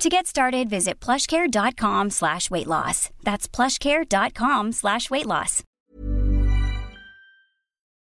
To get started, visit plushcare.com slash weight loss. That's plushcare.com slash weight loss.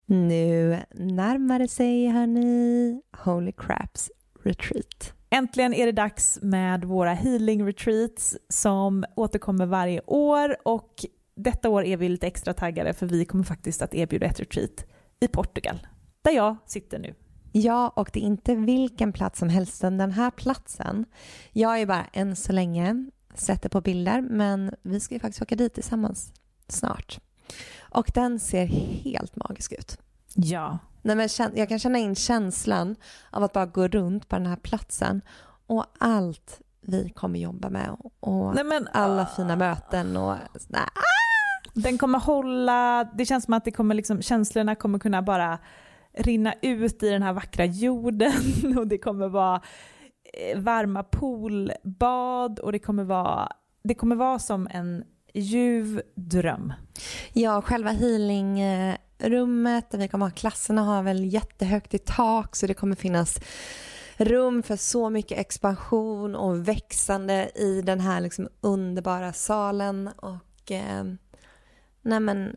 Nu närmar det sig, hörni, Holy Craps Retreat. Äntligen är det dags med våra healing retreats som återkommer varje år och detta år är vi lite extra taggade för vi kommer faktiskt att erbjuda ett retreat i Portugal, där jag sitter nu. Ja, och det är inte vilken plats som helst, den här platsen. Jag är bara än så länge sätter på bilder, men vi ska ju faktiskt åka dit tillsammans snart. Och den ser helt magisk ut. Ja. Nej, men jag kan känna in känslan av att bara gå runt på den här platsen och allt vi kommer jobba med och Nej, men, alla uh... fina möten och nej, den kommer hålla, det känns som att det kommer liksom, känslorna kommer kunna bara rinna ut i den här vackra jorden och det kommer vara eh, varma poolbad och det kommer vara, det kommer vara som en ljuv dröm. Ja, själva healingrummet där vi kommer ha klasserna har väl jättehögt i tak så det kommer finnas rum för så mycket expansion och växande i den här liksom underbara salen och eh, Nej men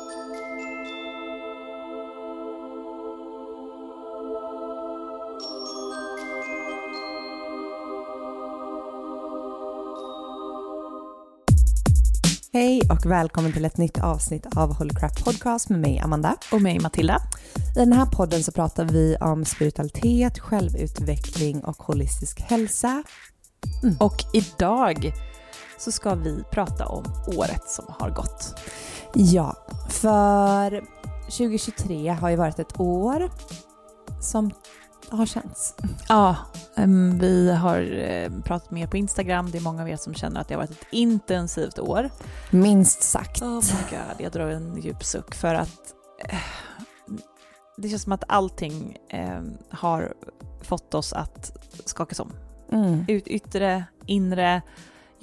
Hej och välkommen till ett nytt avsnitt av Holy Crap Podcast med mig Amanda. Och mig Matilda. I den här podden så pratar vi om spiritualitet, självutveckling och holistisk hälsa. Mm. Och idag så ska vi prata om året som har gått. Ja, för 2023 har ju varit ett år som har känts. Ja, vi har uh, pratat mer på Instagram. Det är många av er som känner att det har varit ett intensivt år. Minst sagt. Oh my god, jag drar en djup suck för att uh, det känns som att allting har fått oss att skakas om. Mm. Ut, yttre, inre,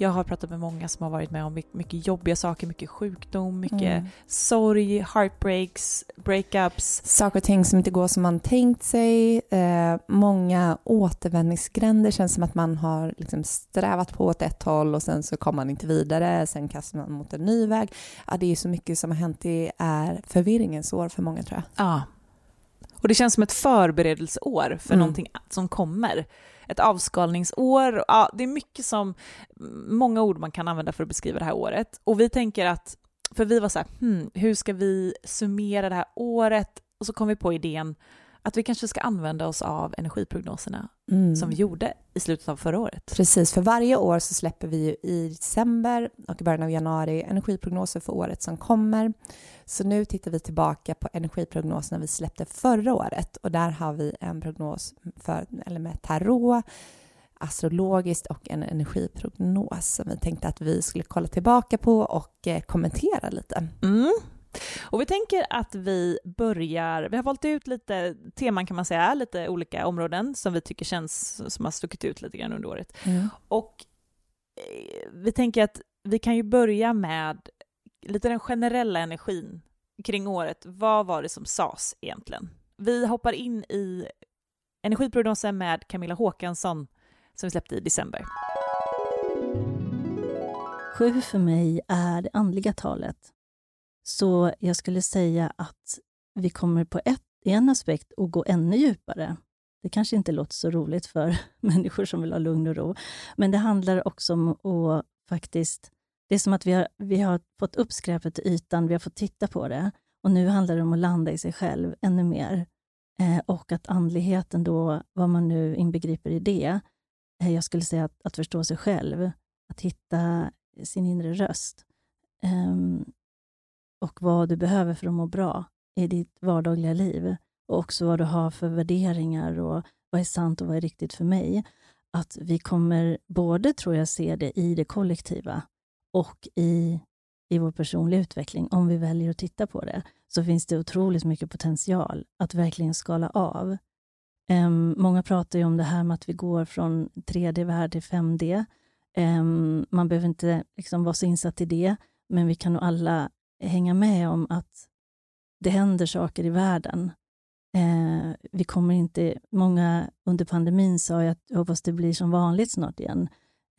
jag har pratat med många som har varit med om mycket jobbiga saker, mycket sjukdom, mycket mm. sorg, heartbreaks, breakups. Saker och ting som inte går som man tänkt sig. Eh, många återvändningsgränder. känns som att man har liksom strävat på åt ett håll och sen så kommer man inte vidare. Sen kastar man mot en ny väg. Ja, det är så mycket som har hänt. Det är förvirringens år för många tror jag. Ja. Och det känns som ett förberedelseår för mm. någonting som kommer ett avskalningsår. Ja, det är mycket som, många ord man kan använda för att beskriva det här året. Och vi tänker att, för vi var så här, hmm, hur ska vi summera det här året? Och så kom vi på idén att vi kanske ska använda oss av energiprognoserna mm. som vi gjorde i slutet av förra året. Precis, för varje år så släpper vi ju i december och i början av januari energiprognoser för året som kommer. Så nu tittar vi tillbaka på energiprognoserna vi släppte förra året och där har vi en prognos för, eller med tarot, astrologiskt och en energiprognos som vi tänkte att vi skulle kolla tillbaka på och eh, kommentera lite. Mm. Och vi tänker att vi börjar, vi har valt ut lite teman kan man säga, lite olika områden som vi tycker känns som har stuckit ut lite grann under året. Mm. Och eh, vi tänker att vi kan ju börja med lite den generella energin kring året. Vad var det som sades egentligen? Vi hoppar in i energiprognosen med Camilla Håkansson som vi släppte i december. Sju för mig är det andliga talet. Så jag skulle säga att vi kommer på ett, en aspekt att gå ännu djupare. Det kanske inte låter så roligt för människor som vill ha lugn och ro, men det handlar också om att faktiskt... Det är som att vi har, vi har fått upp skräpet till ytan, vi har fått titta på det och nu handlar det om att landa i sig själv ännu mer. Eh, och att andligheten då, vad man nu inbegriper i det, eh, jag skulle säga att, att förstå sig själv, att hitta sin inre röst. Um, och vad du behöver för att må bra i ditt vardagliga liv. Och också vad du har för värderingar och vad är sant och vad är riktigt för mig. Att vi kommer både, tror jag, se det i det kollektiva och i, i vår personliga utveckling. Om vi väljer att titta på det, så finns det otroligt mycket potential att verkligen skala av. Um, många pratar ju om det här med att vi går från 3D-värld till 5D. Um, ehm, man behöver inte liksom vara så insatt i det, men vi kan nog alla hänga med om att det händer saker i världen. Eh, vi kommer inte, många under pandemin sa att jag hoppas det blir som vanligt snart igen.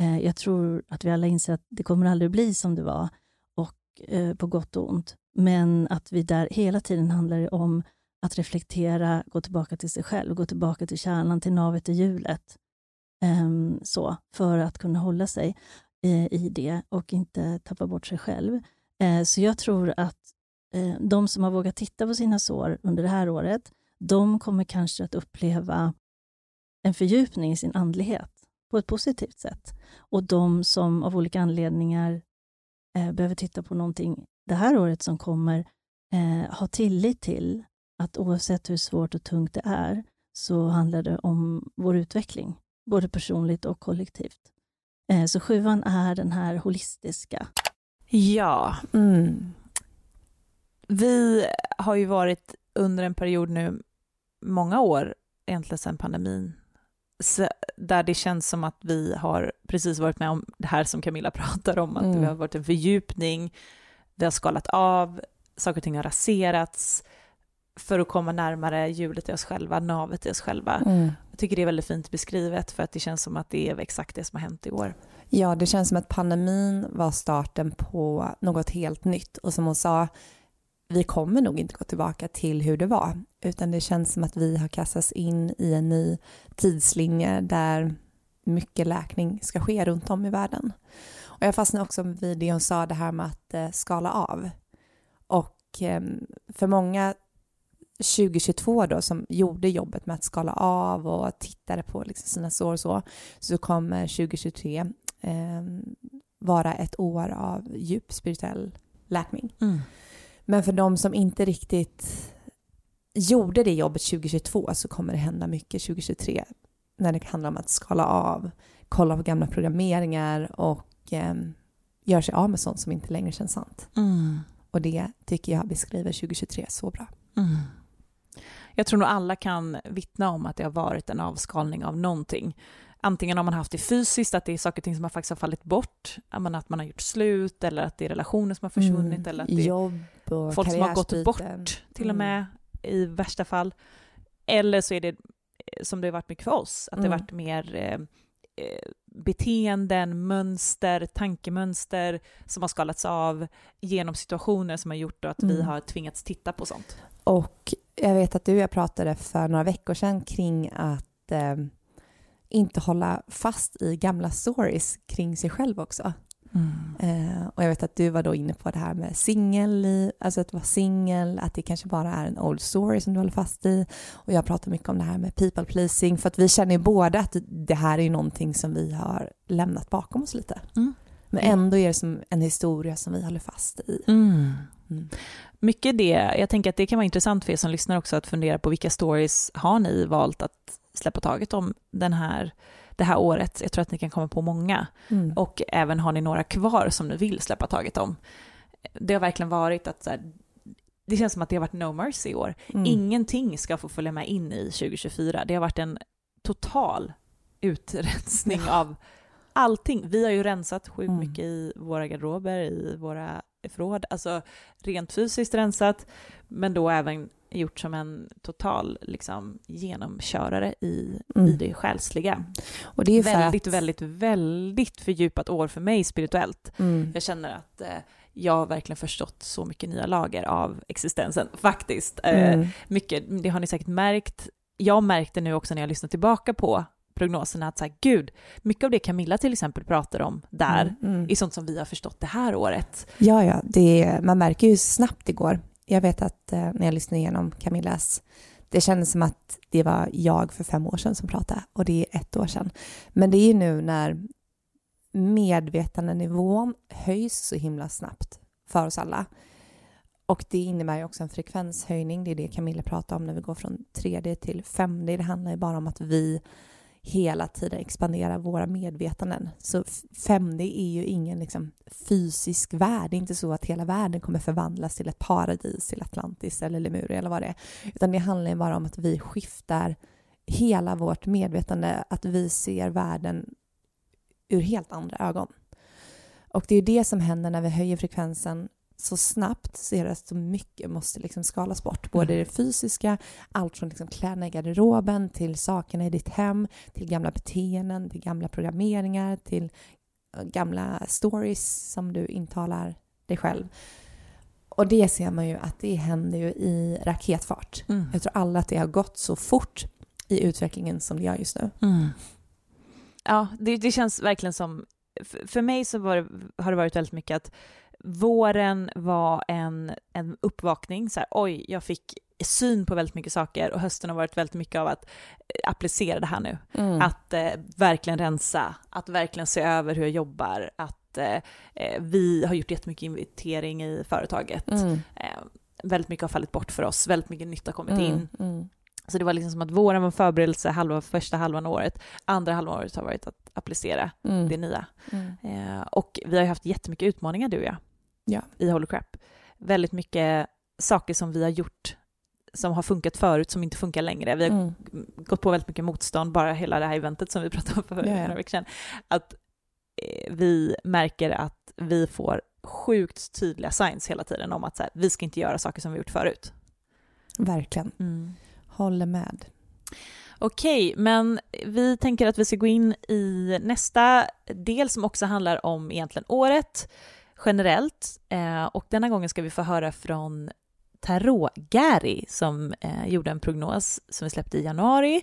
Eh, jag tror att vi alla inser att det kommer aldrig bli som det var, och eh, på gott och ont. Men att vi där hela tiden handlar om att reflektera, gå tillbaka till sig själv, gå tillbaka till kärnan, till navet i hjulet. Ehm, så, för att kunna hålla sig eh, i det och inte tappa bort sig själv. Eh, så jag tror att eh, de som har vågat titta på sina sår under det här året, de kommer kanske att uppleva en fördjupning i sin andlighet på ett positivt sätt. Och de som av olika anledningar eh, behöver titta på någonting det här året som kommer, eh, ha tillit till att oavsett hur svårt och tungt det är, så handlar det om vår utveckling, både personligt och kollektivt. Eh, så sjuan är den här holistiska Ja. Mm. Vi har ju varit under en period nu, många år, egentligen sedan pandemin, där det känns som att vi har precis varit med om det här som Camilla pratar om, att Mm. vi har varit en fördjupning, vi har skalat av, saker och ting har raserats för att komma närmare hjulet i oss själva, navet i oss själva. Mm. Jag tycker det är väldigt fint beskrivet för att det känns som att det är exakt det som har hänt i år. Ja, det känns som att pandemin var starten på något helt nytt. Och som hon sa, vi kommer nog inte gå tillbaka till hur det var, utan det känns som att vi har kastats in i en ny tidslinje där mycket läkning ska ske runt om i världen. Och jag fastnade också vid det hon sa, det här med att eh, skala av. Och ehm, för många 2022 då som gjorde jobbet med att skala av och tittade på liksom sina sår och så, så kommer 2023 eh, vara ett år av djup spirituell läkning. Men för de som inte riktigt gjorde det jobbet 2022 så kommer det hända mycket 2023 när det handlar om att skala av, kolla på gamla programmeringar och eh, göra sig av med sånt som inte längre känns sant. Mm. Och det tycker jag beskriver 2023 så bra. Mm. Jag tror nog alla kan vittna om att det har varit en avskalning av någonting. Antingen har man haft det fysiskt, att det är saker och ting som har faktiskt har fallit bort, att man, att man har gjort slut, eller att det är relationer som har försvunnit, Mm. eller att det är Jobb och folk som har gått bort till och Mm. med i värsta fall. Eller så är det eh, som det har varit mycket för oss, att det Mm. har varit mer eh, eh, beteenden, mönster, tankemönster som har skalats av genom situationer som har gjort att vi Mm. har tvingats titta på sånt. Och jag vet att du och jag pratade för några veckor sedan kring att eh, inte hålla fast i gamla stories kring sig själv också. Eh, och jag vet att du var då inne på det här med singel, alltså att vara singel, att det kanske bara är en old story som du håller fast i. Och jag pratar mycket om det här med people pleasing, för att vi känner ju båda att det här är någonting som vi har lämnat bakom oss lite. Mm. Men ändå är det som en historia som vi håller fast i. Mm. Mm. Mycket det, jag tänker att det kan vara intressant för er som lyssnar också att fundera på vilka stories har ni valt att släppa taget om den här, det här året. Jag tror att ni kan komma på många. Mm. Och även har ni några kvar som ni vill släppa taget om. Det har verkligen varit att så här, det känns som att det har varit no mercy i år. Mm. Ingenting ska få följa med in i 2024. Det har varit en total utrensning av allting. Vi har ju rensat sjukt Mm. mycket i våra garderober, i våra förråd, alltså rent fysiskt rensat, men då även gjort som en total liksom, genomkörare i, Mm. i det själsliga. Och det är Väldigt, att, väldigt, väldigt fördjupat år för mig spirituellt. Mm. Jag känner att eh, jag har verkligen förstått så mycket nya lager av existensen, faktiskt. Eh, Mm. mycket, det har ni säkert märkt. Jag märkte nu också när jag lyssnar tillbaka på prognoserna att så här, gud, mycket av det Camilla till exempel pratar om där Mm. Mm. är sånt som vi har förstått det här året. Ja, ja, det, man märker ju snabbt det går. Jag vet att eh, när jag lyssnade igenom Camillas, det kändes som att det var jag för fem år sedan som pratade och det är ett år sedan. Men det är ju nu när medvetandenivån höjs så himla snabbt för oss alla. Och det innebär ju också en frekvenshöjning. Det är det Camilla pratar om när vi går från 3D till 5D. Det handlar ju bara om att vi hela tiden expanderar våra medvetanden. Så 5D är ju ingen liksom, fysisk värld. Det är inte så att hela världen kommer förvandlas till ett paradis, till Atlantis eller Lemuria eller vad det är. Utan det handlar ju bara om att vi skiftar hela vårt medvetande, att vi ser världen ur helt andra ögon. Och det är ju det som händer när vi höjer frekvensen så snabbt så är det att så mycket måste liksom skalas bort. Både det fysiska, allt från liksom kläderna i garderoben till sakerna i ditt hem, till gamla beteenden, till gamla programmeringar, till eh, gamla stories som du intalar dig själv. Och det ser man ju att det händer ju i raketfart. Jag tror alla att det har gått så fort i utvecklingen som det gör just nu. Mm. Ja, det, det känns verkligen som... För, för mig så det, har det varit väldigt mycket att våren var en, en uppvakning. Så här, Oj, jag fick syn på väldigt mycket saker och hösten har varit väldigt mycket av att eh, applicera det här nu. Mm. Att eh, verkligen rensa, att verkligen se över hur jag jobbar, att eh, eh, vi har gjort jättemycket invitering i företaget. Mm. Eh, väldigt mycket har fallit bort för oss, väldigt mycket nytt har kommit Mm. in. Mm. Så det var liksom som att våren var förberedelse, halva, första halvan av året. Andra halvan av året har varit att applicera Mm. det nya. Mm. Eh, och vi har ju haft jättemycket utmaningar du och jag Ja. i Holy Crap. Väldigt mycket saker som vi har gjort som har funkat förut som inte funkar längre. Vi har Mm. gått på väldigt mycket motstånd, bara hela det här eventet som vi pratade om för några veckor sedan. Att eh, vi märker att vi får sjukt tydliga signs hela tiden om att så här, vi ska inte göra saker som vi gjort förut. Verkligen. Håller med. Okej, men vi tänker att vi ska gå in i nästa del som också handlar om egentligen året generellt. Eh, och denna gången ska vi få höra från Tarot-Gary som eh, gjorde en prognos som vi släppte i januari.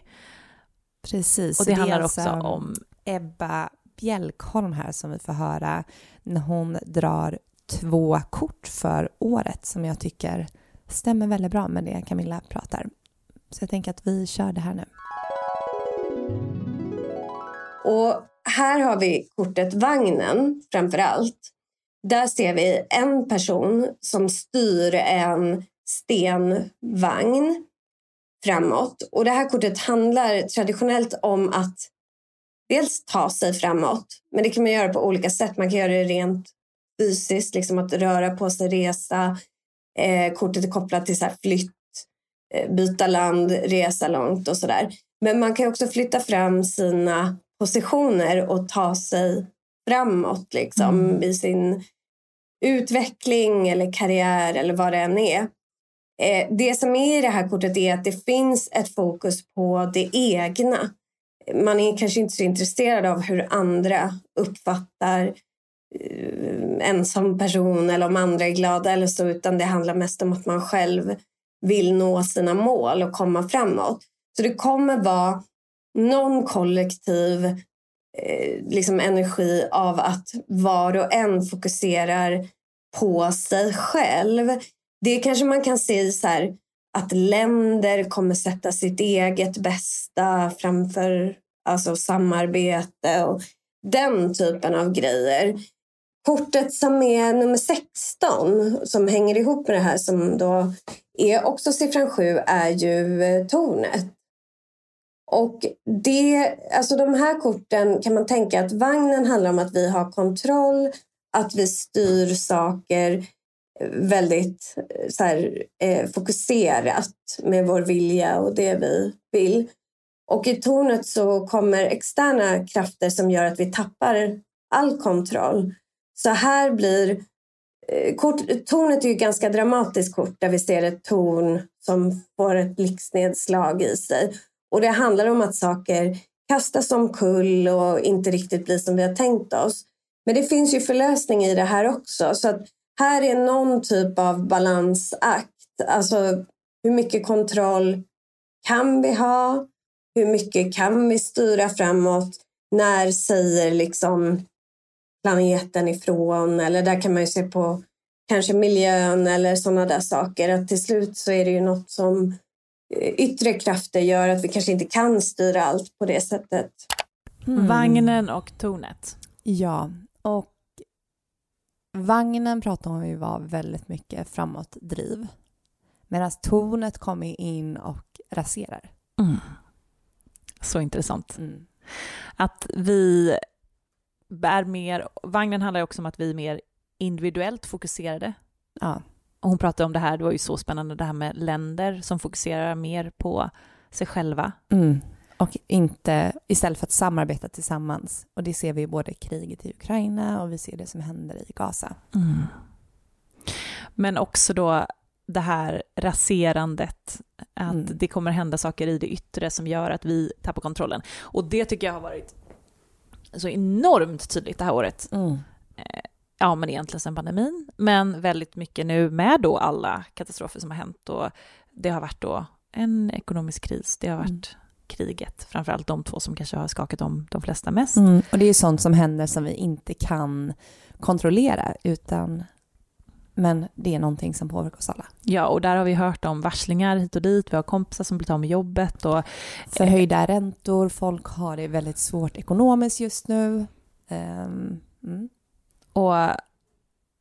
Precis. Och så det handlar är också alltså om... Ebba Bjälkholm här som vi får höra när hon drar två kort för året som jag tycker stämmer väldigt bra med det Camilla pratar. Så jag tänker att vi kör det här nu. Och här har vi kortet vagnen framför allt. Där ser vi en person som styr en stenvagn framåt. Och det här kortet handlar traditionellt om att dels ta sig framåt. Men det kan man göra på olika sätt. Man kan göra det rent fysiskt, liksom att röra på sig, resa. Eh, kortet är kopplat till så flytt, eh, byta land, resa långt och sådär. Men man kan också flytta fram sina positioner och ta sig framåt liksom, Mm. i sin utveckling eller karriär eller vad det än är. Eh, det som är i det här kortet är att det finns ett fokus på det egna. Man är kanske inte så intresserad av hur andra uppfattar eh, en som person eller om andra är glada eller så utan det handlar mest om att man själv vill nå sina mål och komma framåt. Så det kommer vara någon kollektiv Eh, liksom energi av att var och en fokuserar på sig själv. Det kanske man kan se i så här, att länder kommer sätta sitt eget bästa framför alltså samarbete och den typen av grejer. Kortet som är nummer 16 som hänger ihop med det här som då är också siffran 7 är ju eh, tornet. Och det, alltså de här korten kan man tänka att vagnen handlar om att vi har kontroll, att vi styr saker eh, väldigt eh, så här, eh, fokuserat med vår vilja och det vi vill. Och i tornet så kommer externa krafter som gör att vi tappar all kontroll. Så här blir eh, kort, tornet är ju ganska dramatiskt kort där vi ser ett torn som får ett blixtnedslag i sig. Och det handlar om att saker kastas omkull och inte riktigt blir som vi har tänkt oss. Men det finns ju förlösning i det här också. Så att här är någon typ av balansakt. Alltså hur mycket kontroll kan vi ha? Hur mycket kan vi styra framåt? När säger liksom planeten ifrån? Eller där kan man ju se på kanske miljön eller sådana där saker. Att till slut så är det ju något som yttre krafter gör att vi kanske inte kan styra allt på det sättet. Mm. Vagnen och tornet. Ja, och vagnen pratar vi var väldigt mycket framåtdriv. Medan tornet kommer in och raserar. Mm. Så intressant. Mm. Att vi är mer, vagnen handlar också om att vi är mer individuellt fokuserade. Ja. Och hon pratade om det här, det var ju så spännande, det här med länder som fokuserar mer på sig själva. Mm. Och inte istället för att samarbeta tillsammans. Och det ser vi både kriget i Ukraina och vi ser det som händer i Gaza. Mm. Men också då det här raserandet, att mm. det kommer hända saker i det yttre som gör att vi tappar kontrollen. Och det tycker jag har varit så enormt tydligt det här året. Mm. Ja, men egentligen sedan pandemin, men väldigt mycket nu med då alla katastrofer som har hänt och det har varit då en ekonomisk kris, det har varit mm. kriget, framförallt de två som kanske har skakat om de flesta mest. Mm. Och det är sånt som händer som vi inte kan kontrollera, utan men det är någonting som påverkar oss alla. Ja, och där har vi hört om varslingar hit och dit. Vi har kompisar som blivit av med jobbet. Och, Förhöjda räntor, folk har det väldigt svårt ekonomiskt just nu. Um, mm. Och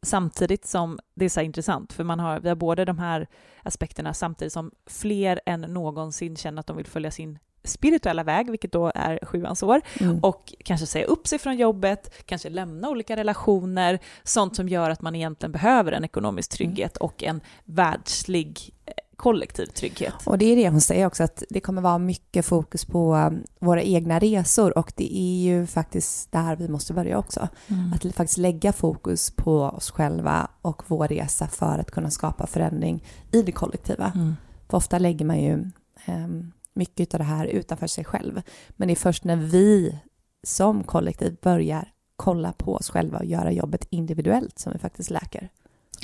samtidigt som det är så intressant, för man har, vi har både de här aspekterna samtidigt som fler än någonsin känner att de vill följa sin spirituella väg, vilket då är sjuans år, mm. och kanske säga upp sig från jobbet, kanske lämna olika relationer, sånt som gör att man egentligen behöver en ekonomisk trygghet och en världslig kollektiv trygghet. Och det är det hon säger också, att det kommer vara mycket fokus på um, våra egna resor och det är ju faktiskt där vi måste börja också. Mm. Att faktiskt lägga fokus på oss själva och vår resa för att kunna skapa förändring i det kollektiva. Mm. För ofta lägger man ju um, mycket av det här utanför sig själv. Men det är först när vi som kollektiv börjar kolla på oss själva och göra jobbet individuellt som vi faktiskt läker.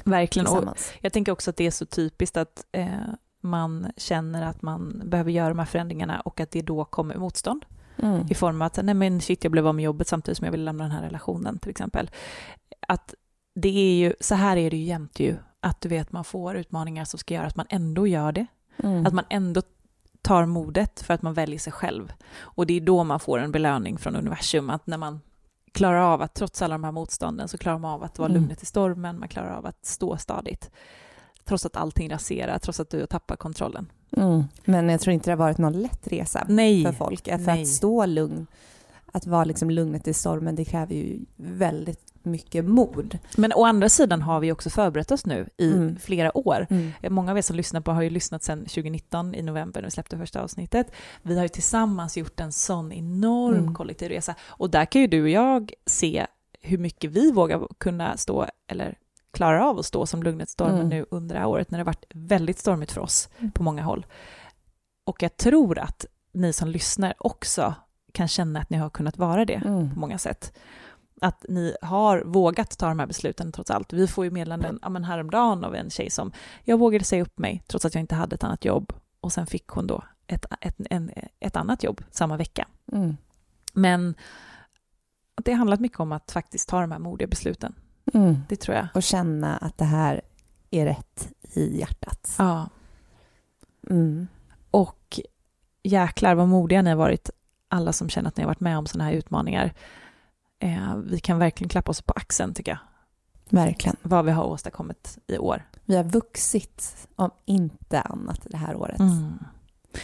Verkligen. Och jag tänker också att det är så typiskt att eh, man känner att man behöver göra de här förändringarna och att det då kommer motstånd. Mm. I form av att, nej men shit, jag blev av med jobbet samtidigt som jag vill lämna den här relationen till exempel. Att det är ju, så här är det ju jämt ju, att du vet man får utmaningar som ska göra att man ändå gör det. Mm. Att man ändå tar modet för att man väljer sig själv. Och det är då man får en belöning från universum, att när man klarar av att trots alla de här motstånden så klarar man av att vara mm. lugnet i stormen, man klarar av att stå stadigt. Trots att allting raserar, trots att du har tappat kontrollen. Mm. Men jag tror inte det har varit någon lätt resa Nej. för folk. För Nej. att stå lugn, att vara liksom lugnet i stormen, det kräver ju väldigt mycket mod. Men å andra sidan har vi också förberett oss nu i mm. flera år. Mm. Många av er som lyssnar på har ju lyssnat sedan 2019 i november när vi släppte första avsnittet. Vi har ju tillsammans gjort en sån enorm mm. kollektiv resa och där kan ju du och jag se hur mycket vi vågar kunna stå, eller klarar av att stå som lugnetstormen mm. nu under det här året när det varit väldigt stormigt för oss mm. på många håll. Och jag tror att ni som lyssnar också kan känna att ni har kunnat vara det mm. på många sätt att ni har vågat ta de här besluten trots allt. Vi får ju meddelanden ja, men häromdagen av en tjej som, jag vågade säga upp mig trots att jag inte hade ett annat jobb och sen fick hon då ett, ett, en, ett annat jobb samma vecka. Mm. Men det har handlat mycket om att faktiskt ta de här modiga besluten. Mm. Det tror jag. Och känna att det här är rätt i hjärtat. Ja. Mm. Och jäklar vad modiga ni har varit, alla som känner att ni har varit med om sådana här utmaningar eh, vi kan verkligen klappa oss på axeln tycker jag. Verkligen. Vad vi har åstadkommit i år. Vi har vuxit, om inte annat, det här året. Mm.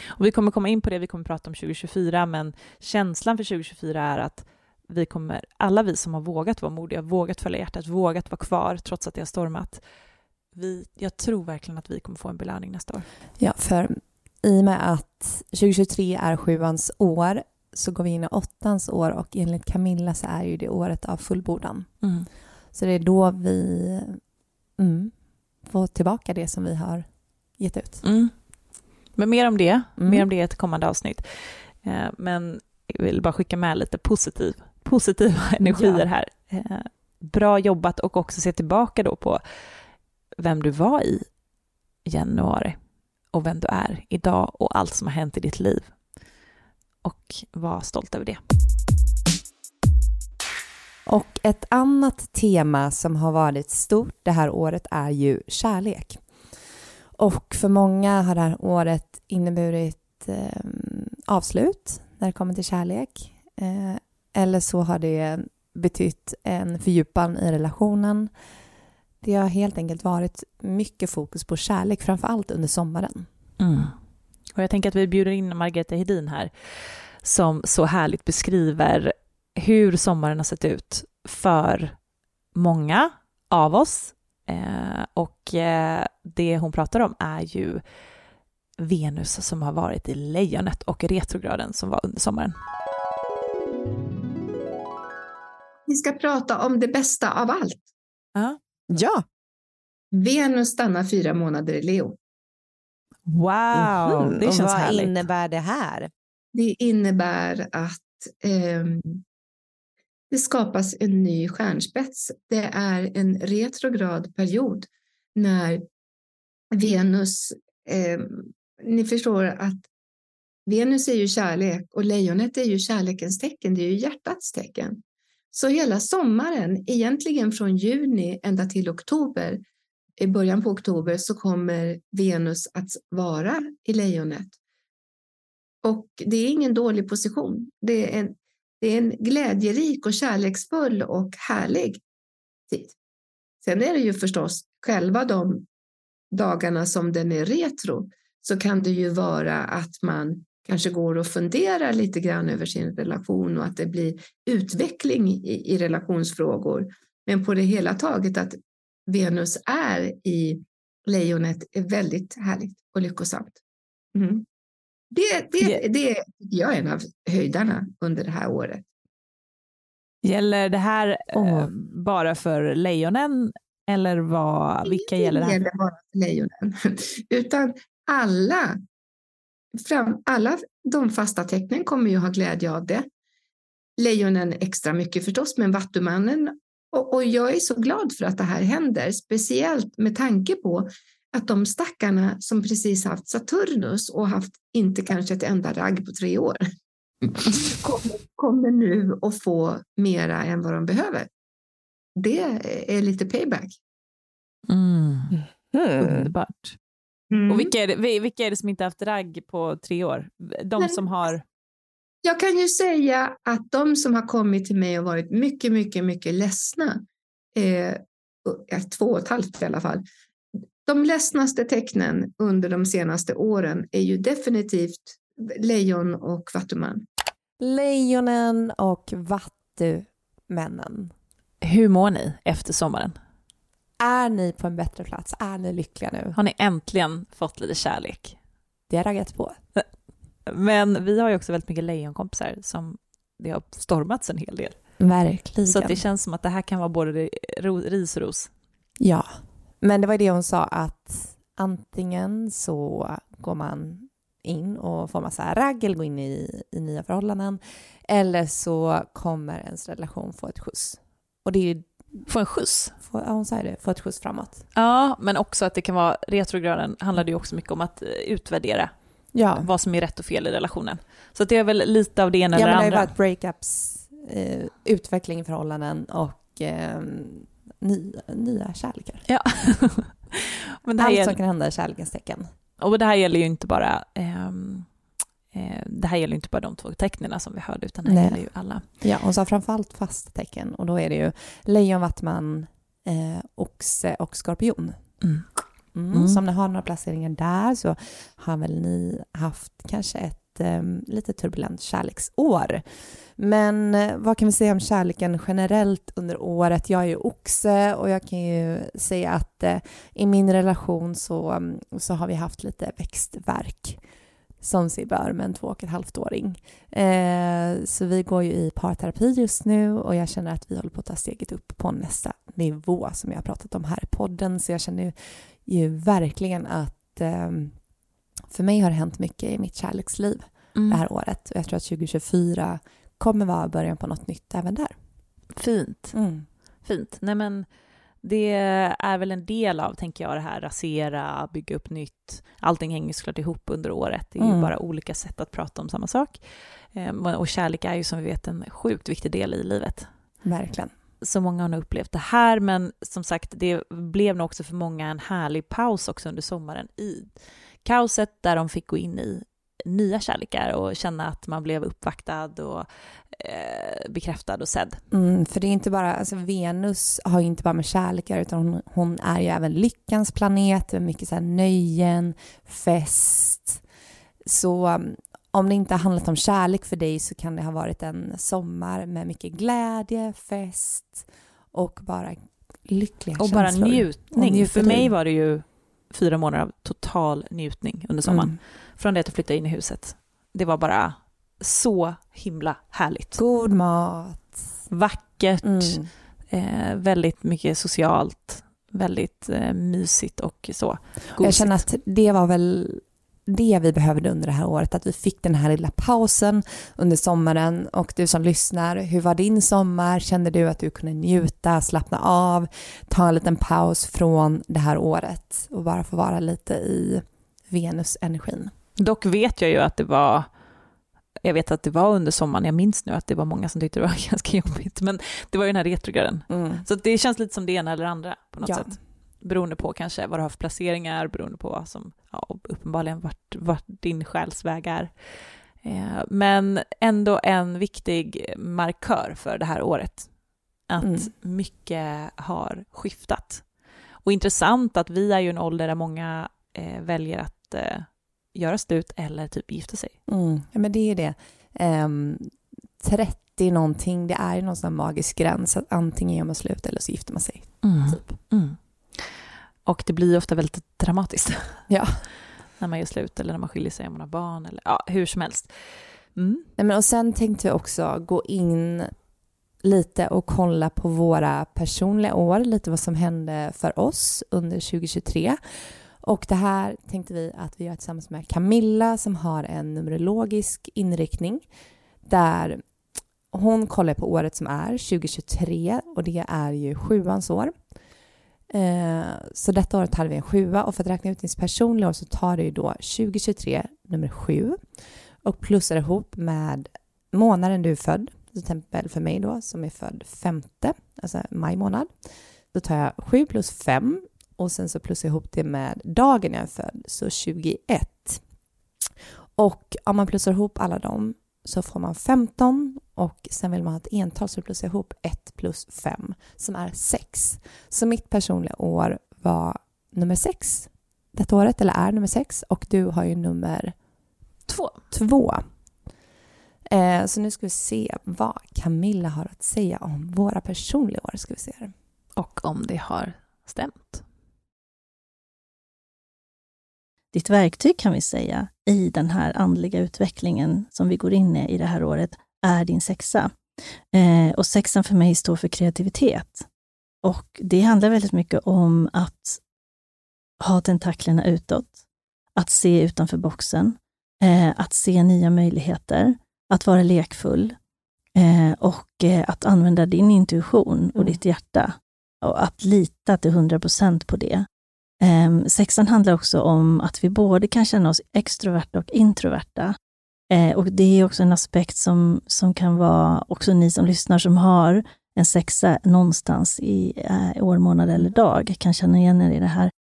Och vi kommer komma in på det, vi kommer prata om 2024, men känslan för 2024 är att vi kommer, alla vi som har vågat vara modiga, vågat följa hjärtat, vågat vara kvar trots att det har stormat, vi, jag tror verkligen att vi kommer få en belöning nästa år. Ja, för i och med att 2023 är sjuans år så går vi in i åttans år och enligt Camilla så är ju det året av fullbordan. Mm. Så det är då vi mm, får tillbaka det som vi har gett ut. Mm. Men mer om det, Mm. mer om det i ett kommande avsnitt. Eh, men jag vill bara skicka med lite positiv, positiva energier Ja. här. Eh, bra jobbat och också se tillbaka då på vem du var i januari och vem du är idag och allt som har hänt i ditt liv. Och var stolt över det. Och ett annat tema som har varit stort det här året är ju kärlek. Och för många har det här året inneburit eh, avslut när det kommer till kärlek. Eh, eller så har det betytt en fördjupan i relationen. Det har helt enkelt varit mycket fokus på kärlek, framför allt under sommaren. Mm. Och jag tänker att vi bjuder in Margareta Hedin här som så härligt beskriver hur sommaren har sett ut för många av oss. Eh, och eh, det hon pratar om är ju Venus som har varit i lejonet och retrograden som var under sommaren. Vi ska prata om det bästa av allt. Ja! Venus stannar fyra månader i Leo. Wow, Mhm. det Och känns vad härligt. innebär det här? Det innebär att ehm, det skapas en ny stjärnspets. Det är en retrograd period när Venus... ehm, ni förstår att Venus är ju kärlek och lejonet är ju kärlekens tecken, det är ju hjärtats tecken. Så hela sommaren, egentligen från juni ända till oktober, i början på oktober så kommer Venus att vara i lejonet. Och det är ingen dålig position. Det är en, det är en glädjerik och kärleksfull och härlig tid. Sen är det ju förstås själva de dagarna som den är retro så kan det ju vara att man kanske går och funderar lite grann över sin relation och att det blir utveckling i, i relationsfrågor. Men på det hela taget att Venus är i lejonet är väldigt härligt och lyckosamt. Mm. Det, det, det tycker jag är en av höjdarna under det här året. Gäller det här eh, Åh. bara för lejonen eller vad, vilka gäller det här? gäller bara för lejonen, utan alla, fram, alla de fasta tecknen kommer ju ha glädje av det. Lejonen extra mycket förstås, men Vattumannen och, och jag är så glad för att det här händer, speciellt med tanke på att de stackarna som precis haft Saturnus och haft inte kanske ett enda ragg på tre år kommer, kommer nu att få mera än vad de behöver. Det är lite payback. Mm. Hmm. Underbart. Mm. Och vilka är, det, vi- vilka är det som inte haft ragg på tre år? De som har... Jag kan ju säga att de som har kommit till mig och varit mycket, mycket, mycket ledsna, eh, två och ett halvt i alla fall, de ledsnaste tecknen under de senaste åren är ju definitivt lejon och vattuman. Lejonen och vattumännen. Hur mår ni efter sommaren? Är ni på en bättre plats? Är ni lyckliga nu? Har ni äntligen fått lite kärlek? Det har raggat på. Men vi har ju också väldigt mycket lejonkompisar som det har stormats en hel del. Verkligen. Så det känns som att det här kan vara både ris och ros. Ja, men det var det hon sa att antingen så går man in och får massa ragg går in i, i nya förhållanden eller så kommer ens relation få ett skjuts. Och det är Få en skjuts. få, ja, hon ju det, få ett skjuts framåt. Ja, men också att det kan vara, retrograden handlade ju också mycket om att eh, utvärdera Ja, vad som är rätt och fel i relationen. Så det är väl lite av det ena ja eller men det har ju andra. varit breakups, eh, utveckling i förhållanden och eh, nya, nya kärlekar. Ja. men det här, Allt gäller, som kan hända i kärlekens tecken. och det här gäller ju inte bara ehm, eh, det här gäller inte bara de två tecknen som vi hörde, utan det här Nej. gäller ju alla. Ja, hon sa framförallt fasta tecken och då är det ju lejon, vattman, eh, oxe och skorpion. Mm. Mm. Så om ni har några placeringar där så har väl ni haft kanske ett eh, lite turbulent kärleksår. Men eh, vad kan vi säga om kärleken generellt under året? Jag är ju oxe och jag kan ju säga att eh, i min relation så, mm, så har vi haft lite växtverk som sig bör med en två och ett halvt åring. Eh, så vi går ju i parterapi just nu och jag känner att vi håller på att ta steget upp på nästa nivå som jag har pratat om här i podden. Så jag känner ju verkligen att eh, för mig har det hänt mycket i mitt kärleksliv mm. det här året och jag tror att 2024 kommer vara början på något nytt även där. Fint. Mm. Fint. Nej men det är väl en del av, tänker jag, det här rasera, bygga upp nytt. Allting hänger såklart ihop under året. Det är mm. ju bara olika sätt att prata om samma sak. Ehm, och kärlek är ju som vi vet en sjukt viktig del i livet. Verkligen. Så många har nog upplevt det här, men som sagt, det blev nog också för många en härlig paus också under sommaren i kaoset där de fick gå in i nya kärlekar och känna att man blev uppvaktad och eh, bekräftad och sedd. Mm, för det är inte bara, alltså Venus har ju inte bara med kärlekar utan hon, hon är ju även lyckans planet, med mycket så här nöjen, fest. Så um, om det inte har handlat om kärlek för dig så kan det ha varit en sommar med mycket glädje, fest och bara lyckliga och känslor. Bara njutning. Och för mig var det ju fyra månader av total njutning under sommaren. Mm. Från det att jag flyttade in i huset. Det var bara så himla härligt. God mat. Vackert. Mm. Eh, väldigt mycket socialt. Väldigt eh, mysigt och så. Gosigt. Jag känner att det var väl det vi behövde under det här året, att vi fick den här lilla pausen under sommaren. Och du som lyssnar, hur var din sommar? Kände du att du kunde njuta, slappna av, ta en liten paus från det här året och bara få vara lite i Venus-energin? Dock vet jag ju att det var jag vet att det var under sommaren, jag minns nu att det var många som tyckte det var ganska jobbigt, men det var ju den här retrograden. Mm. Så det känns lite som det ena eller andra på något ja. sätt beroende på kanske vad du har för placeringar, beroende på vad som, ja, uppenbarligen vart, vart din själsväg är. Eh, men ändå en viktig markör för det här året, att mm. mycket har skiftat. Och intressant att vi är ju en ålder där många eh, väljer att eh, göra slut eller typ gifta sig. Mm. Ja, men det är ju det. Um, 30 någonting, det är ju någon sån magisk gräns att antingen gör man slut eller så gifter man sig. Mm. Typ. Mm. Och det blir ofta väldigt dramatiskt. Ja. när man gör slut eller när man skiljer sig om man har barn eller ja, hur som helst. Mm. Nej, men och sen tänkte vi också gå in lite och kolla på våra personliga år, lite vad som hände för oss under 2023. Och det här tänkte vi att vi gör tillsammans med Camilla som har en numerologisk inriktning där hon kollar på året som är 2023 och det är ju sjuans år. Eh, så detta året hade vi en sjua och för att räkna ut din personliga år så tar det ju då 2023 nummer sju och plussar ihop med månaden du är född, till exempel för mig då som är född femte, alltså maj månad. Då tar jag 7 plus 5 och sen så plussar jag ihop det med dagen jag är född, så 21. Och om man plussar ihop alla dem så får man 15 och sen vill man ha ett ental så plussar ihop 1 plus 5 som är 6. Så mitt personliga år var nummer 6 detta året, eller är nummer 6 och du har ju nummer 2. 2. Eh, så nu ska vi se vad Camilla har att säga om våra personliga år. Ska vi se. Och om det har stämt. Ditt verktyg kan vi säga i den här andliga utvecklingen som vi går in i i det här året är din sexa. Eh, och sexan för mig står för kreativitet. Och det handlar väldigt mycket om att ha tentaklerna utåt, att se utanför boxen, eh, att se nya möjligheter, att vara lekfull eh, och eh, att använda din intuition och mm. ditt hjärta och att lita till 100 procent på det. Um, sexan handlar också om att vi både kan känna oss extroverta och introverta. Eh, och det är också en aspekt som, som kan vara, också ni som lyssnar som har en sexa någonstans i eh, år, månad eller dag, kan känna igen er i det här.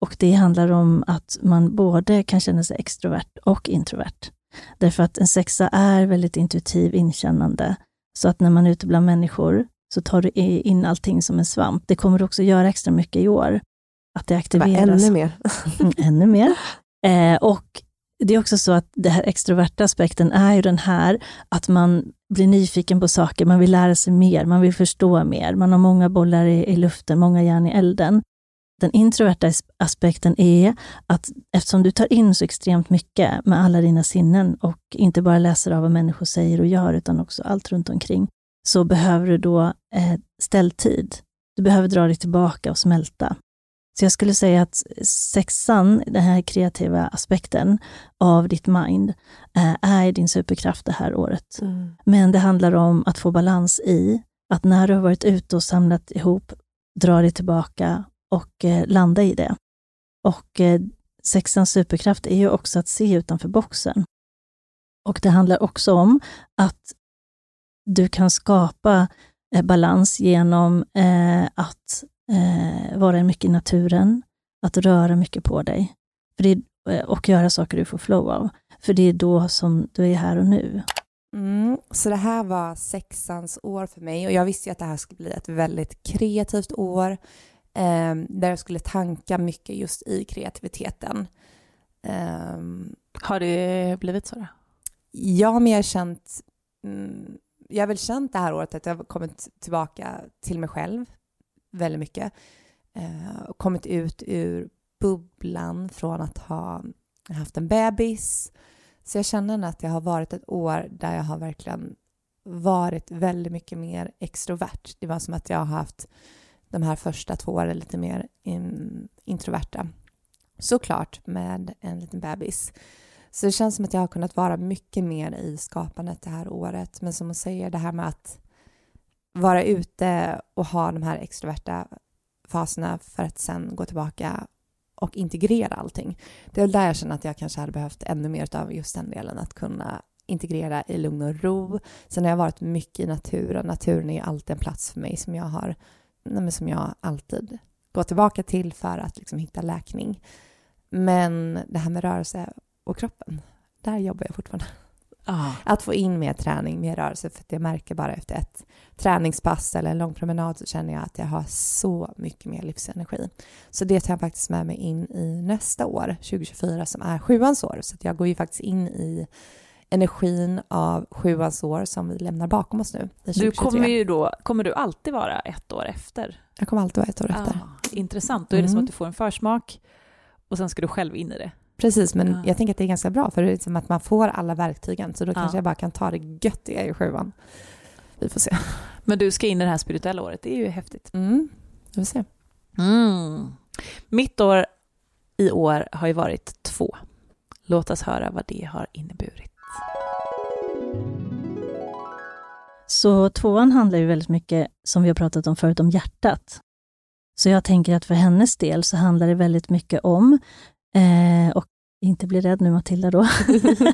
Och det handlar om att man både kan känna sig extrovert och introvert. Därför att en sexa är väldigt intuitiv, inkännande. Så att när man är ute bland människor så tar du in allting som en svamp. Det kommer du också göra extra mycket i år att det aktiveras. Det ännu mer. ännu mer. Eh, och det är också så att den här extroverta aspekten är ju den här att man blir nyfiken på saker, man vill lära sig mer, man vill förstå mer, man har många bollar i, i luften, många järn i elden. Den introverta aspekten är att eftersom du tar in så extremt mycket med alla dina sinnen och inte bara läser av vad människor säger och gör, utan också allt runt omkring, så behöver du då eh, ställtid. Du behöver dra dig tillbaka och smälta. Så jag skulle säga att sexan, den här kreativa aspekten av ditt mind, eh, är din superkraft det här året. Mm. Men det handlar om att få balans i att när du har varit ute och samlat ihop, dra dig tillbaka och eh, landa i det. Och eh, sexans superkraft är ju också att se utanför boxen. Och det handlar också om att du kan skapa eh, balans genom att eh, vara mycket i naturen, att röra mycket på dig för det är, eh, och göra saker du får flow av. För det är då som du är här och nu. Mm, så det här var sexans år för mig och jag visste ju att det här skulle bli ett väldigt kreativt år eh, där jag skulle tanka mycket just i kreativiteten. Eh, har det blivit så? Då? Ja, men jag har känt mm, jag har väl känt det här året att jag har kommit tillbaka till mig själv väldigt mycket. Eh, kommit ut ur bubblan från att ha haft en bebis. Så jag känner att det har varit ett år där jag har verkligen varit väldigt mycket mer extrovert. Det var som att jag har haft de här första två åren lite mer in, introverta. Såklart med en liten bebis. Så det känns som att jag har kunnat vara mycket mer i skapandet det här året. Men som hon säger, det här med att vara ute och ha de här extroverta faserna för att sen gå tillbaka och integrera allting. Det är där jag känner att jag kanske hade behövt ännu mer av just den delen, att kunna integrera i lugn och ro. Sen har jag varit mycket i naturen. Naturen är alltid en plats för mig som jag har, som jag alltid går tillbaka till för att liksom hitta läkning. Men det här med rörelse och kroppen, där jobbar jag fortfarande. Ah. Att få in mer träning, mer rörelse, för jag märker bara efter ett träningspass eller en lång promenad så känner jag att jag har så mycket mer livsenergi. Så det tar jag faktiskt med mig in i nästa år, 2024, som är sjuans år. Så jag går ju faktiskt in i energin av sjuans år som vi lämnar bakom oss nu. Du kommer ju då, kommer du alltid vara ett år efter? Jag kommer alltid vara ett år efter. Ah, intressant, då är det mm. som att du får en försmak och sen ska du själv in i det. Precis, men ja. jag tänker att det är ganska bra för det är som att man får alla verktygen så då ja. kanske jag bara kan ta det göttiga i sjuan. Vi får se. Men du ska in i det här spirituella året, det är ju häftigt. Mm, vi får se. Mm. Mitt år i år har ju varit två. Låt oss höra vad det har inneburit. Så tvåan handlar ju väldigt mycket, som vi har pratat om förut, om hjärtat. Så jag tänker att för hennes del så handlar det väldigt mycket om Eh, och inte bli rädd nu Matilda då,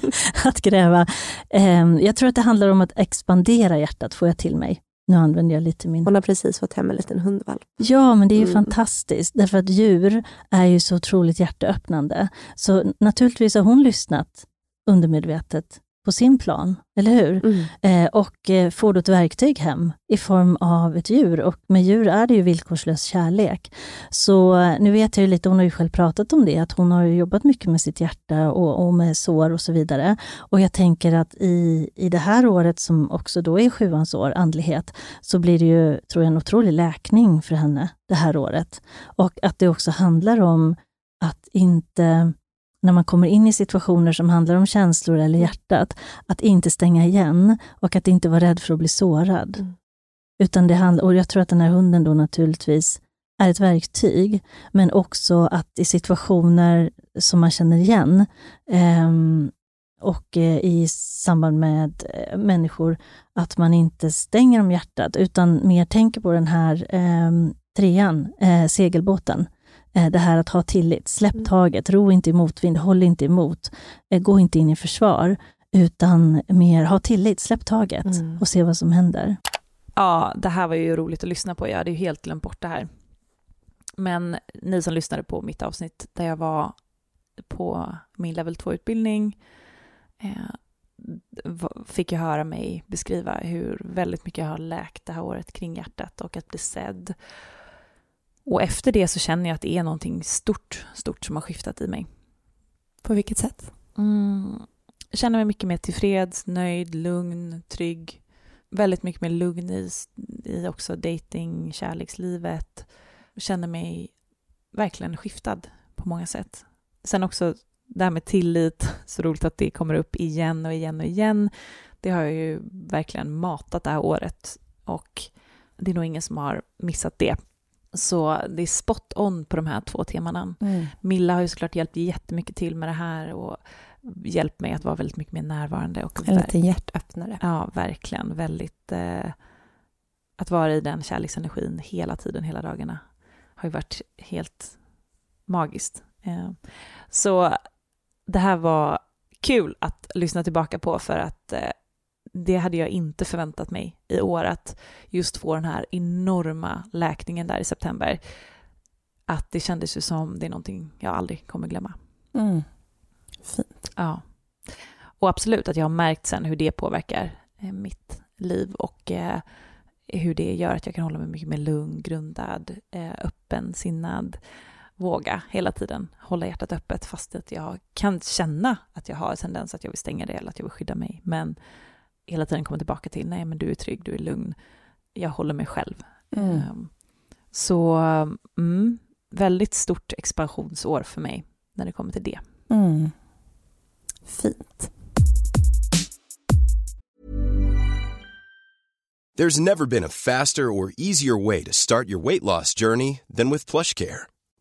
att gräva. Eh, jag tror att det handlar om att expandera hjärtat, får jag till mig. Nu använder jag lite min... Hon har precis fått hem en liten hundvalp. Ja, men det är ju mm. fantastiskt, därför att djur är ju så otroligt hjärteöppnande. Så naturligtvis har hon lyssnat undermedvetet på sin plan, eller hur? Mm. Eh, och eh, får då ett verktyg hem i form av ett djur. Och med djur är det ju villkorslös kärlek. Så eh, nu vet jag ju lite, hon har ju själv pratat om det, att hon har jobbat mycket med sitt hjärta och, och, med sår och så vidare. Och jag tänker att i, i det här året, som också då är sjuans år, andlighet, så blir det ju, tror jag, en otrolig läkning för henne det här året. Och att det också handlar om att inte när man kommer in i situationer som handlar om känslor eller hjärtat, att inte stänga igen och att inte vara rädd för att bli sårad. Mm. Utan det handlar, och jag tror att den här hunden då naturligtvis är ett verktyg, men också att i situationer som man känner igen eh, och i samband med eh, människor, att man inte stänger om hjärtat, utan mer tänker på den här eh, trean, eh, segelbåten, det här att ha tillit, släpp mm. taget, ro inte i motvind, håll inte emot, eh, gå inte in i försvar, utan mer ha tillit, släpp taget mm. och se vad som händer. Ja, det här var ju roligt att lyssna på. Jag hade ju helt glömt bort det här. Men ni som lyssnade på mitt avsnitt där jag var på min level 2-utbildning eh, fick jag höra mig beskriva hur väldigt mycket jag har läkt det här året kring hjärtat och att bli sedd och efter det så känner jag att det är någonting stort, stort som har skiftat i mig. På vilket sätt? Mm, jag känner mig mycket mer tillfreds, nöjd, lugn, trygg. Väldigt mycket mer lugn i, i också dating, kärlekslivet. Jag känner mig verkligen skiftad på många sätt. Sen också det här med tillit, så roligt att det kommer upp igen och igen och igen. Det har jag ju verkligen matat det här året och det är nog ingen som har missat det. Så det är spot on på de här två temana. Mm. Milla har ju såklart hjälpt jättemycket till med det här och hjälpt mig att vara väldigt mycket mer närvarande. Och en liten hjärtöppnare. Ja, verkligen. Väldigt... Eh, att vara i den kärleksenergin hela tiden, hela dagarna, har ju varit helt magiskt. Eh, så det här var kul att lyssna tillbaka på för att eh, det hade jag inte förväntat mig i år, att just få den här enorma läkningen där i september. Att det kändes ju som det är någonting jag aldrig kommer glömma. Mm. Fint. Ja. Och absolut att jag har märkt sen hur det påverkar eh, mitt liv och eh, hur det gör att jag kan hålla mig mycket mer lugn, grundad, eh, öppen, sinnad, våga hela tiden hålla hjärtat öppet fast att jag kan känna att jag har en tendens att jag vill stänga det eller att jag vill skydda mig. Men hela tiden komma tillbaka till, nej men du är trygg, du är lugn, jag håller mig själv. Mm. Um, så mm, väldigt stort expansionsår för mig när det kommer till det. Mm. Fint. There's never been a faster or easier way to start your weight loss journey than with PlushCare.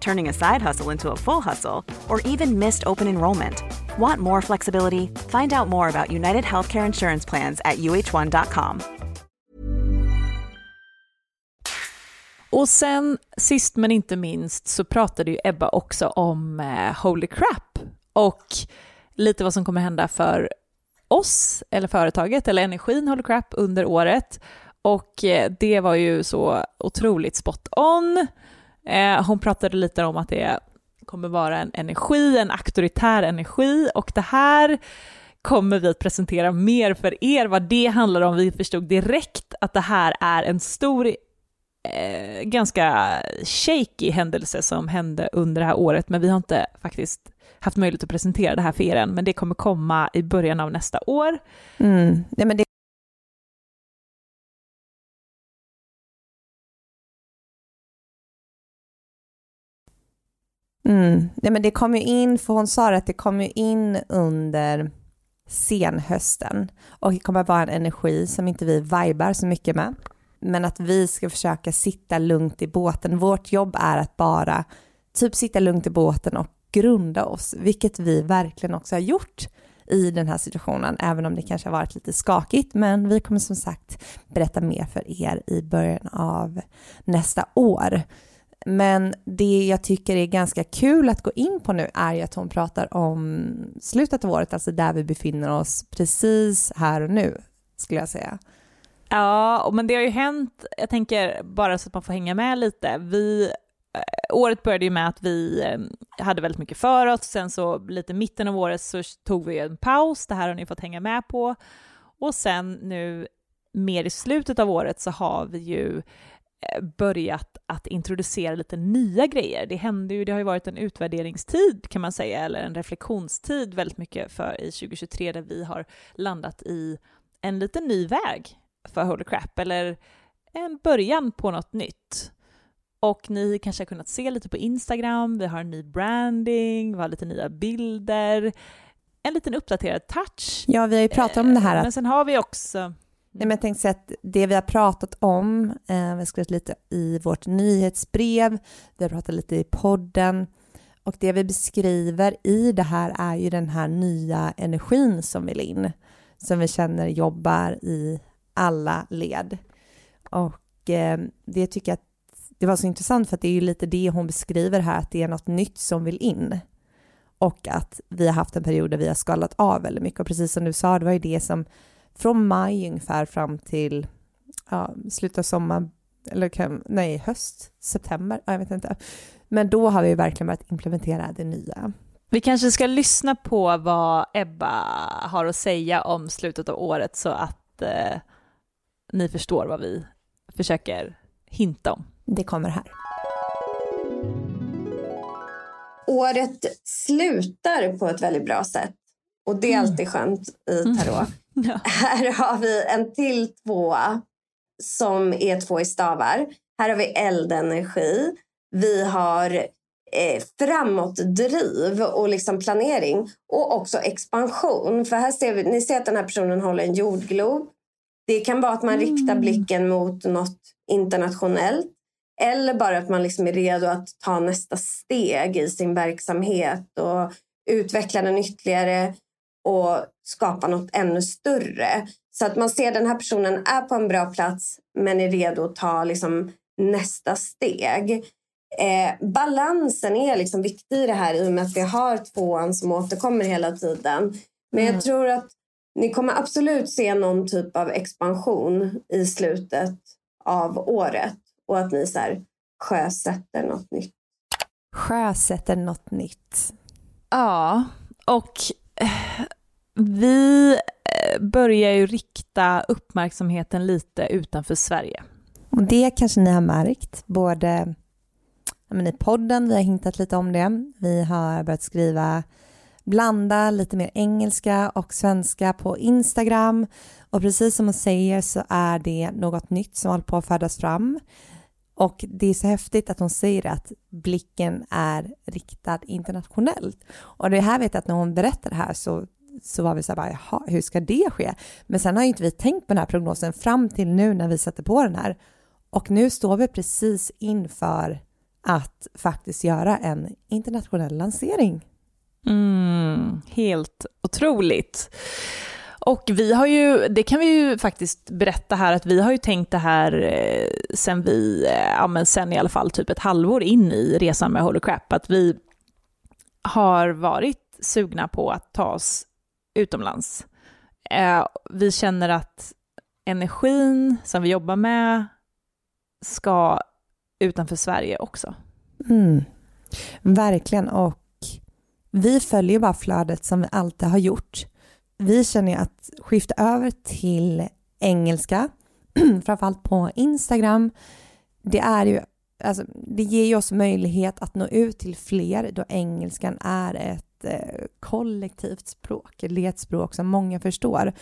turning a side hustle into a full hustle, or even missed open enrollment. Want more flexibility? Find out more about United Healthcare Insurance Plans at uh1.com. Och sen, sist men inte minst, så pratade ju Ebba också om eh, Holy Crap och lite vad som kommer hända för oss, eller företaget, eller energin Holy Crap under året. Och eh, det var ju så otroligt spot on. Eh, hon pratade lite om att det kommer vara en energi, en auktoritär energi och det här kommer vi att presentera mer för er vad det handlar om. Vi förstod direkt att det här är en stor, eh, ganska shaky händelse som hände under det här året, men vi har inte faktiskt haft möjlighet att presentera det här för er än, men det kommer komma i början av nästa år. Mm. Nej, men det Mm. Nej, men det kom ju in, för hon sa att det kom ju in under senhösten och det kommer vara en energi som inte vi vibar så mycket med. Men att vi ska försöka sitta lugnt i båten. Vårt jobb är att bara typ sitta lugnt i båten och grunda oss, vilket vi verkligen också har gjort i den här situationen, även om det kanske har varit lite skakigt. Men vi kommer som sagt berätta mer för er i början av nästa år. Men det jag tycker är ganska kul att gå in på nu är ju att hon pratar om slutet av året, alltså där vi befinner oss precis här och nu, skulle jag säga. Ja, men det har ju hänt, jag tänker bara så att man får hänga med lite. Vi, eh, året började ju med att vi eh, hade väldigt mycket för oss, sen så lite mitten av året så tog vi en paus, det här har ni fått hänga med på. Och sen nu mer i slutet av året så har vi ju börjat att introducera lite nya grejer. Det hände ju, det har ju varit en utvärderingstid kan man säga, eller en reflektionstid väldigt mycket för i 2023 där vi har landat i en liten ny väg för Holy Crap, eller en början på något nytt. Och ni kanske har kunnat se lite på Instagram, vi har en ny branding, vi har lite nya bilder, en liten uppdaterad touch. Ja, vi har ju pratat om det här. Att... Men sen har vi också Nej, men jag tänkte säga att det vi har pratat om, eh, vi har skrivit lite i vårt nyhetsbrev, vi har pratat lite i podden Och det vi beskriver i det här är ju den här nya energin som vill in, som vi känner jobbar i alla led. Och eh, det tycker jag att det var så intressant för att det är ju lite det hon beskriver här, att det är något nytt som vill in. Och att vi har haft en period där vi har skalat av väldigt mycket. Och precis som du sa, det var ju det som från maj ungefär fram till ja, slutet av sommar, eller nej, höst, september, jag vet inte. Men då har vi verkligen börjat implementera det nya. Vi kanske ska lyssna på vad Ebba har att säga om slutet av året så att eh, ni förstår vad vi försöker hinta om. Det kommer här. Året slutar på ett väldigt bra sätt. Och det är mm. alltid skönt i mm. tarot. Mm. Ja. Här har vi en till tvåa som är två i stavar. Här har vi eldenergi. Vi har eh, framåtdriv och liksom planering. Och också expansion. För här ser vi, ni ser att den här personen håller en jordglob. Det kan vara att man mm. riktar blicken mot något internationellt. Eller bara att man liksom är redo att ta nästa steg i sin verksamhet och utveckla den ytterligare och skapa något ännu större. Så att man ser att den här personen är på en bra plats men är redo att ta liksom nästa steg. Eh, balansen är liksom viktig i det här i och med att vi har tvåan som återkommer hela tiden. Men mm. jag tror att ni kommer absolut se någon typ av expansion i slutet av året och att ni så här sjösätter något nytt. Sjösätter något nytt. Ja, och vi eh, börjar ju rikta uppmärksamheten lite utanför Sverige. Och det kanske ni har märkt, både men, i podden, vi har hintat lite om det. Vi har börjat skriva, blanda lite mer engelska och svenska på Instagram. Och precis som hon säger så är det något nytt som håller på att födas fram. Och det är så häftigt att hon säger att blicken är riktad internationellt. Och det här vet jag att när hon berättar det här så, så var vi så här, bara, jaha, hur ska det ske? Men sen har ju inte vi tänkt på den här prognosen fram till nu när vi sätter på den här. Och nu står vi precis inför att faktiskt göra en internationell lansering. Mm, helt otroligt. Och vi har ju, det kan vi ju faktiskt berätta här, att vi har ju tänkt det här eh, sen vi, eh, ja men sen i alla fall typ ett halvår in i resan med Holy Crap, att vi har varit sugna på att ta oss utomlands. Eh, vi känner att energin som vi jobbar med ska utanför Sverige också. Mm. Verkligen, och vi följer bara flödet som vi alltid har gjort vi känner att skifta över till engelska, framförallt på Instagram, det är ju Alltså, det ger ju oss möjlighet att nå ut till fler då engelskan är ett eh, kollektivt språk, det är ett språk som många förstår.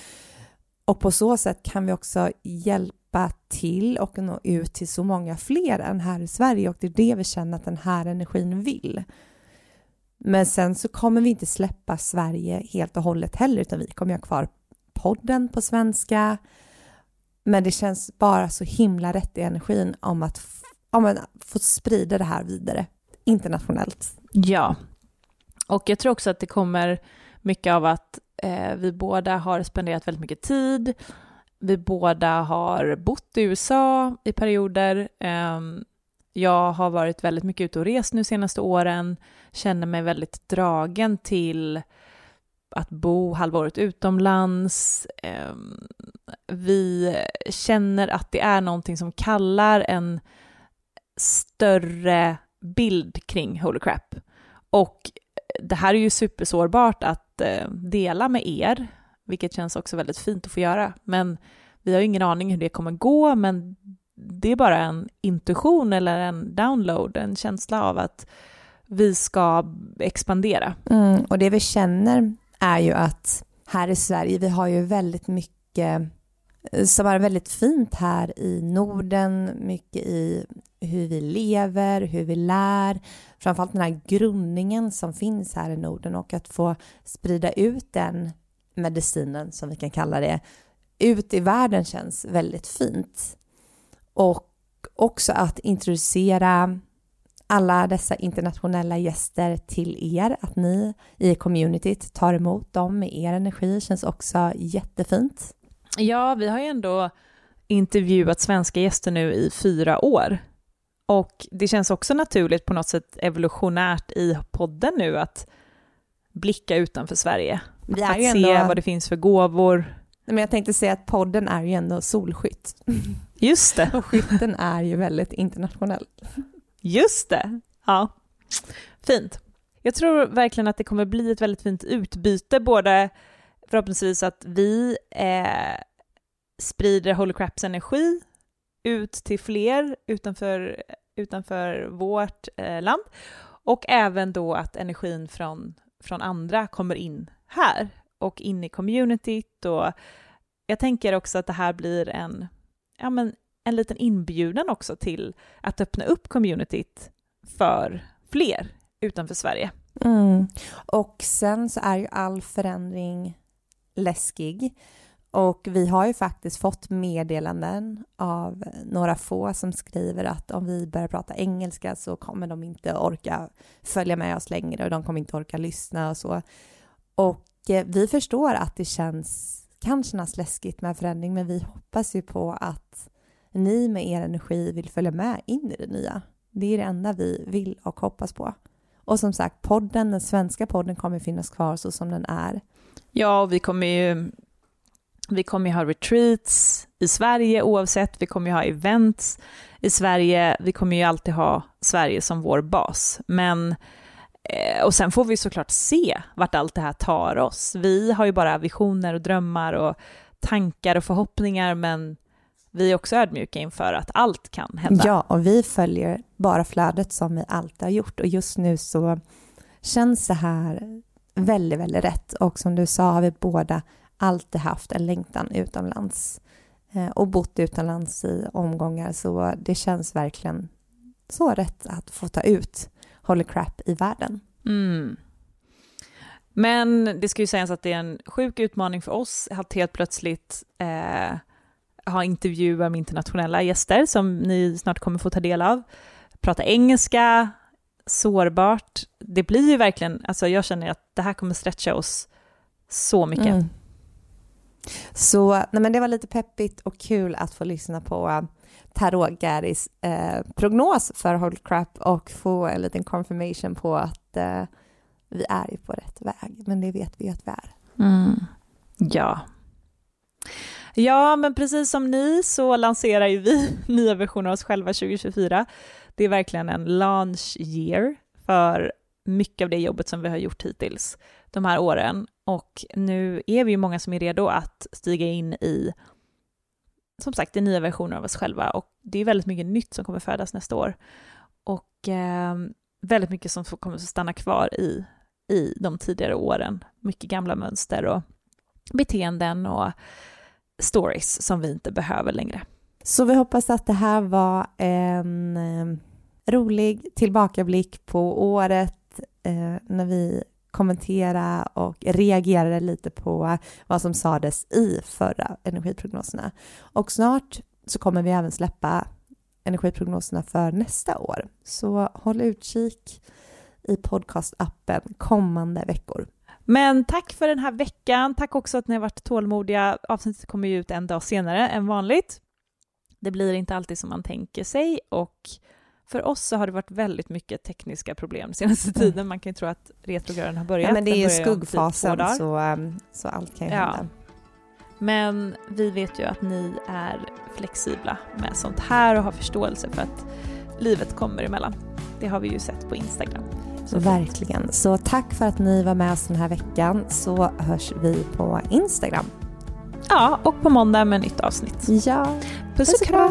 Och på så sätt kan vi också hjälpa till och nå ut till så många fler än här i Sverige och det är det vi känner att den här energin vill. Men sen så kommer vi inte släppa Sverige helt och hållet heller, utan vi kommer ha kvar podden på svenska. Men det känns bara så himla rätt i energin om att, om att få sprida det här vidare internationellt. Ja, och jag tror också att det kommer mycket av att eh, vi båda har spenderat väldigt mycket tid. Vi båda har bott i USA i perioder. Eh, jag har varit väldigt mycket ute och rest nu senaste åren, känner mig väldigt dragen till att bo halvåret utomlands. Ehm, vi känner att det är någonting som kallar en större bild kring Holy Crap. Och det här är ju supersårbart att eh, dela med er, vilket känns också väldigt fint att få göra. Men vi har ingen aning hur det kommer gå, men det är bara en intuition eller en download, en känsla av att vi ska expandera. Mm, och det vi känner är ju att här i Sverige, vi har ju väldigt mycket eh, som är väldigt fint här i Norden, mycket i hur vi lever, hur vi lär, framförallt den här grundningen som finns här i Norden och att få sprida ut den medicinen, som vi kan kalla det, ut i världen känns väldigt fint. Och också att introducera alla dessa internationella gäster till er, att ni i communityt tar emot dem med er energi känns också jättefint. Ja, vi har ju ändå intervjuat svenska gäster nu i fyra år. Och det känns också naturligt på något sätt evolutionärt i podden nu att blicka utanför Sverige. Vi att ju se ändå- vad det finns för gåvor. Men jag tänkte säga att podden är ju ändå solskytt. Just det, Och skytten är ju väldigt internationell just det. Ja, fint. Jag tror verkligen att det kommer bli ett väldigt fint utbyte, både förhoppningsvis att vi eh, sprider Holy Craps energi ut till fler utanför, utanför vårt eh, land och även då att energin från, från andra kommer in här och in i communityt och jag tänker också att det här blir en, ja men, en liten inbjudan också till att öppna upp communityt för fler utanför Sverige. Mm. Och sen så är ju all förändring läskig. Och vi har ju faktiskt fått meddelanden av några få som skriver att om vi börjar prata engelska så kommer de inte orka följa med oss längre och de kommer inte orka lyssna och så. Och eh, vi förstår att det känns, kan kännas läskigt med förändring men vi hoppas ju på att ni med er energi vill följa med in i det nya. Det är det enda vi vill och hoppas på. Och som sagt, podden, den svenska podden kommer finnas kvar så som den är. Ja, och vi kommer ju vi kommer ju ha retreats i Sverige oavsett, vi kommer ju ha events i Sverige, vi kommer ju alltid ha Sverige som vår bas. Men, eh, och sen får vi såklart se vart allt det här tar oss. Vi har ju bara visioner och drömmar och tankar och förhoppningar, men vi är också ödmjuka inför att allt kan hända. Ja, och vi följer bara flödet som vi alltid har gjort och just nu så känns det här väldigt, väldigt rätt och som du sa har vi båda alltid haft en längtan utomlands eh, och bott utomlands i omgångar så det känns verkligen så rätt att få ta ut Holy Crap i världen. Mm. Men det ska ju sägas att det är en sjuk utmaning för oss att helt plötsligt eh, ha intervjuer med internationella gäster som ni snart kommer få ta del av. Prata engelska, sårbart. Det blir ju verkligen, alltså jag känner att det här kommer stretcha oss så mycket. Mm. Så nej men det var lite peppigt och kul att få lyssna på uh, Tarot Garis eh, prognos för Hold Crap och få en liten confirmation på att eh, vi är ju på rätt väg. Men det vet vi ju att vi är. Mm. Ja. Ja, men precis som ni så lanserar ju vi nya versioner av oss själva 2024. Det är verkligen en launch year för mycket av det jobbet som vi har gjort hittills de här åren. Och nu är vi ju många som är redo att stiga in i, som sagt, det nya versioner av oss själva. Och det är väldigt mycket nytt som kommer födas nästa år. Och eh, väldigt mycket som kommer att stanna kvar i, i de tidigare åren. Mycket gamla mönster och beteenden och stories som vi inte behöver längre. Så vi hoppas att det här var en eh, rolig tillbakablick på året eh, när vi kommenterade och reagerade lite på vad som sades i förra energiprognoserna. Och snart så kommer vi även släppa energiprognoserna för nästa år. Så håll utkik i podcastappen kommande veckor. Men tack för den här veckan. Tack också att ni har varit tålmodiga. Avsnittet kommer ju ut en dag senare än vanligt. Det blir inte alltid som man tänker sig och för oss så har det varit väldigt mycket tekniska problem senaste tiden. Man kan ju tro att retrograden har börjat. Ja, men det är ju typ skuggfasen dagar. så, um, så allt kan ju Ja. hända. Men vi vet ju att ni är flexibla med sånt här och har förståelse för att livet kommer emellan. Det har vi ju sett på Instagram. Så verkligen. Så tack för att ni var med oss den här veckan så hörs vi på Instagram. Ja, och på måndag med nytt avsnitt. Ja, Puss och kram!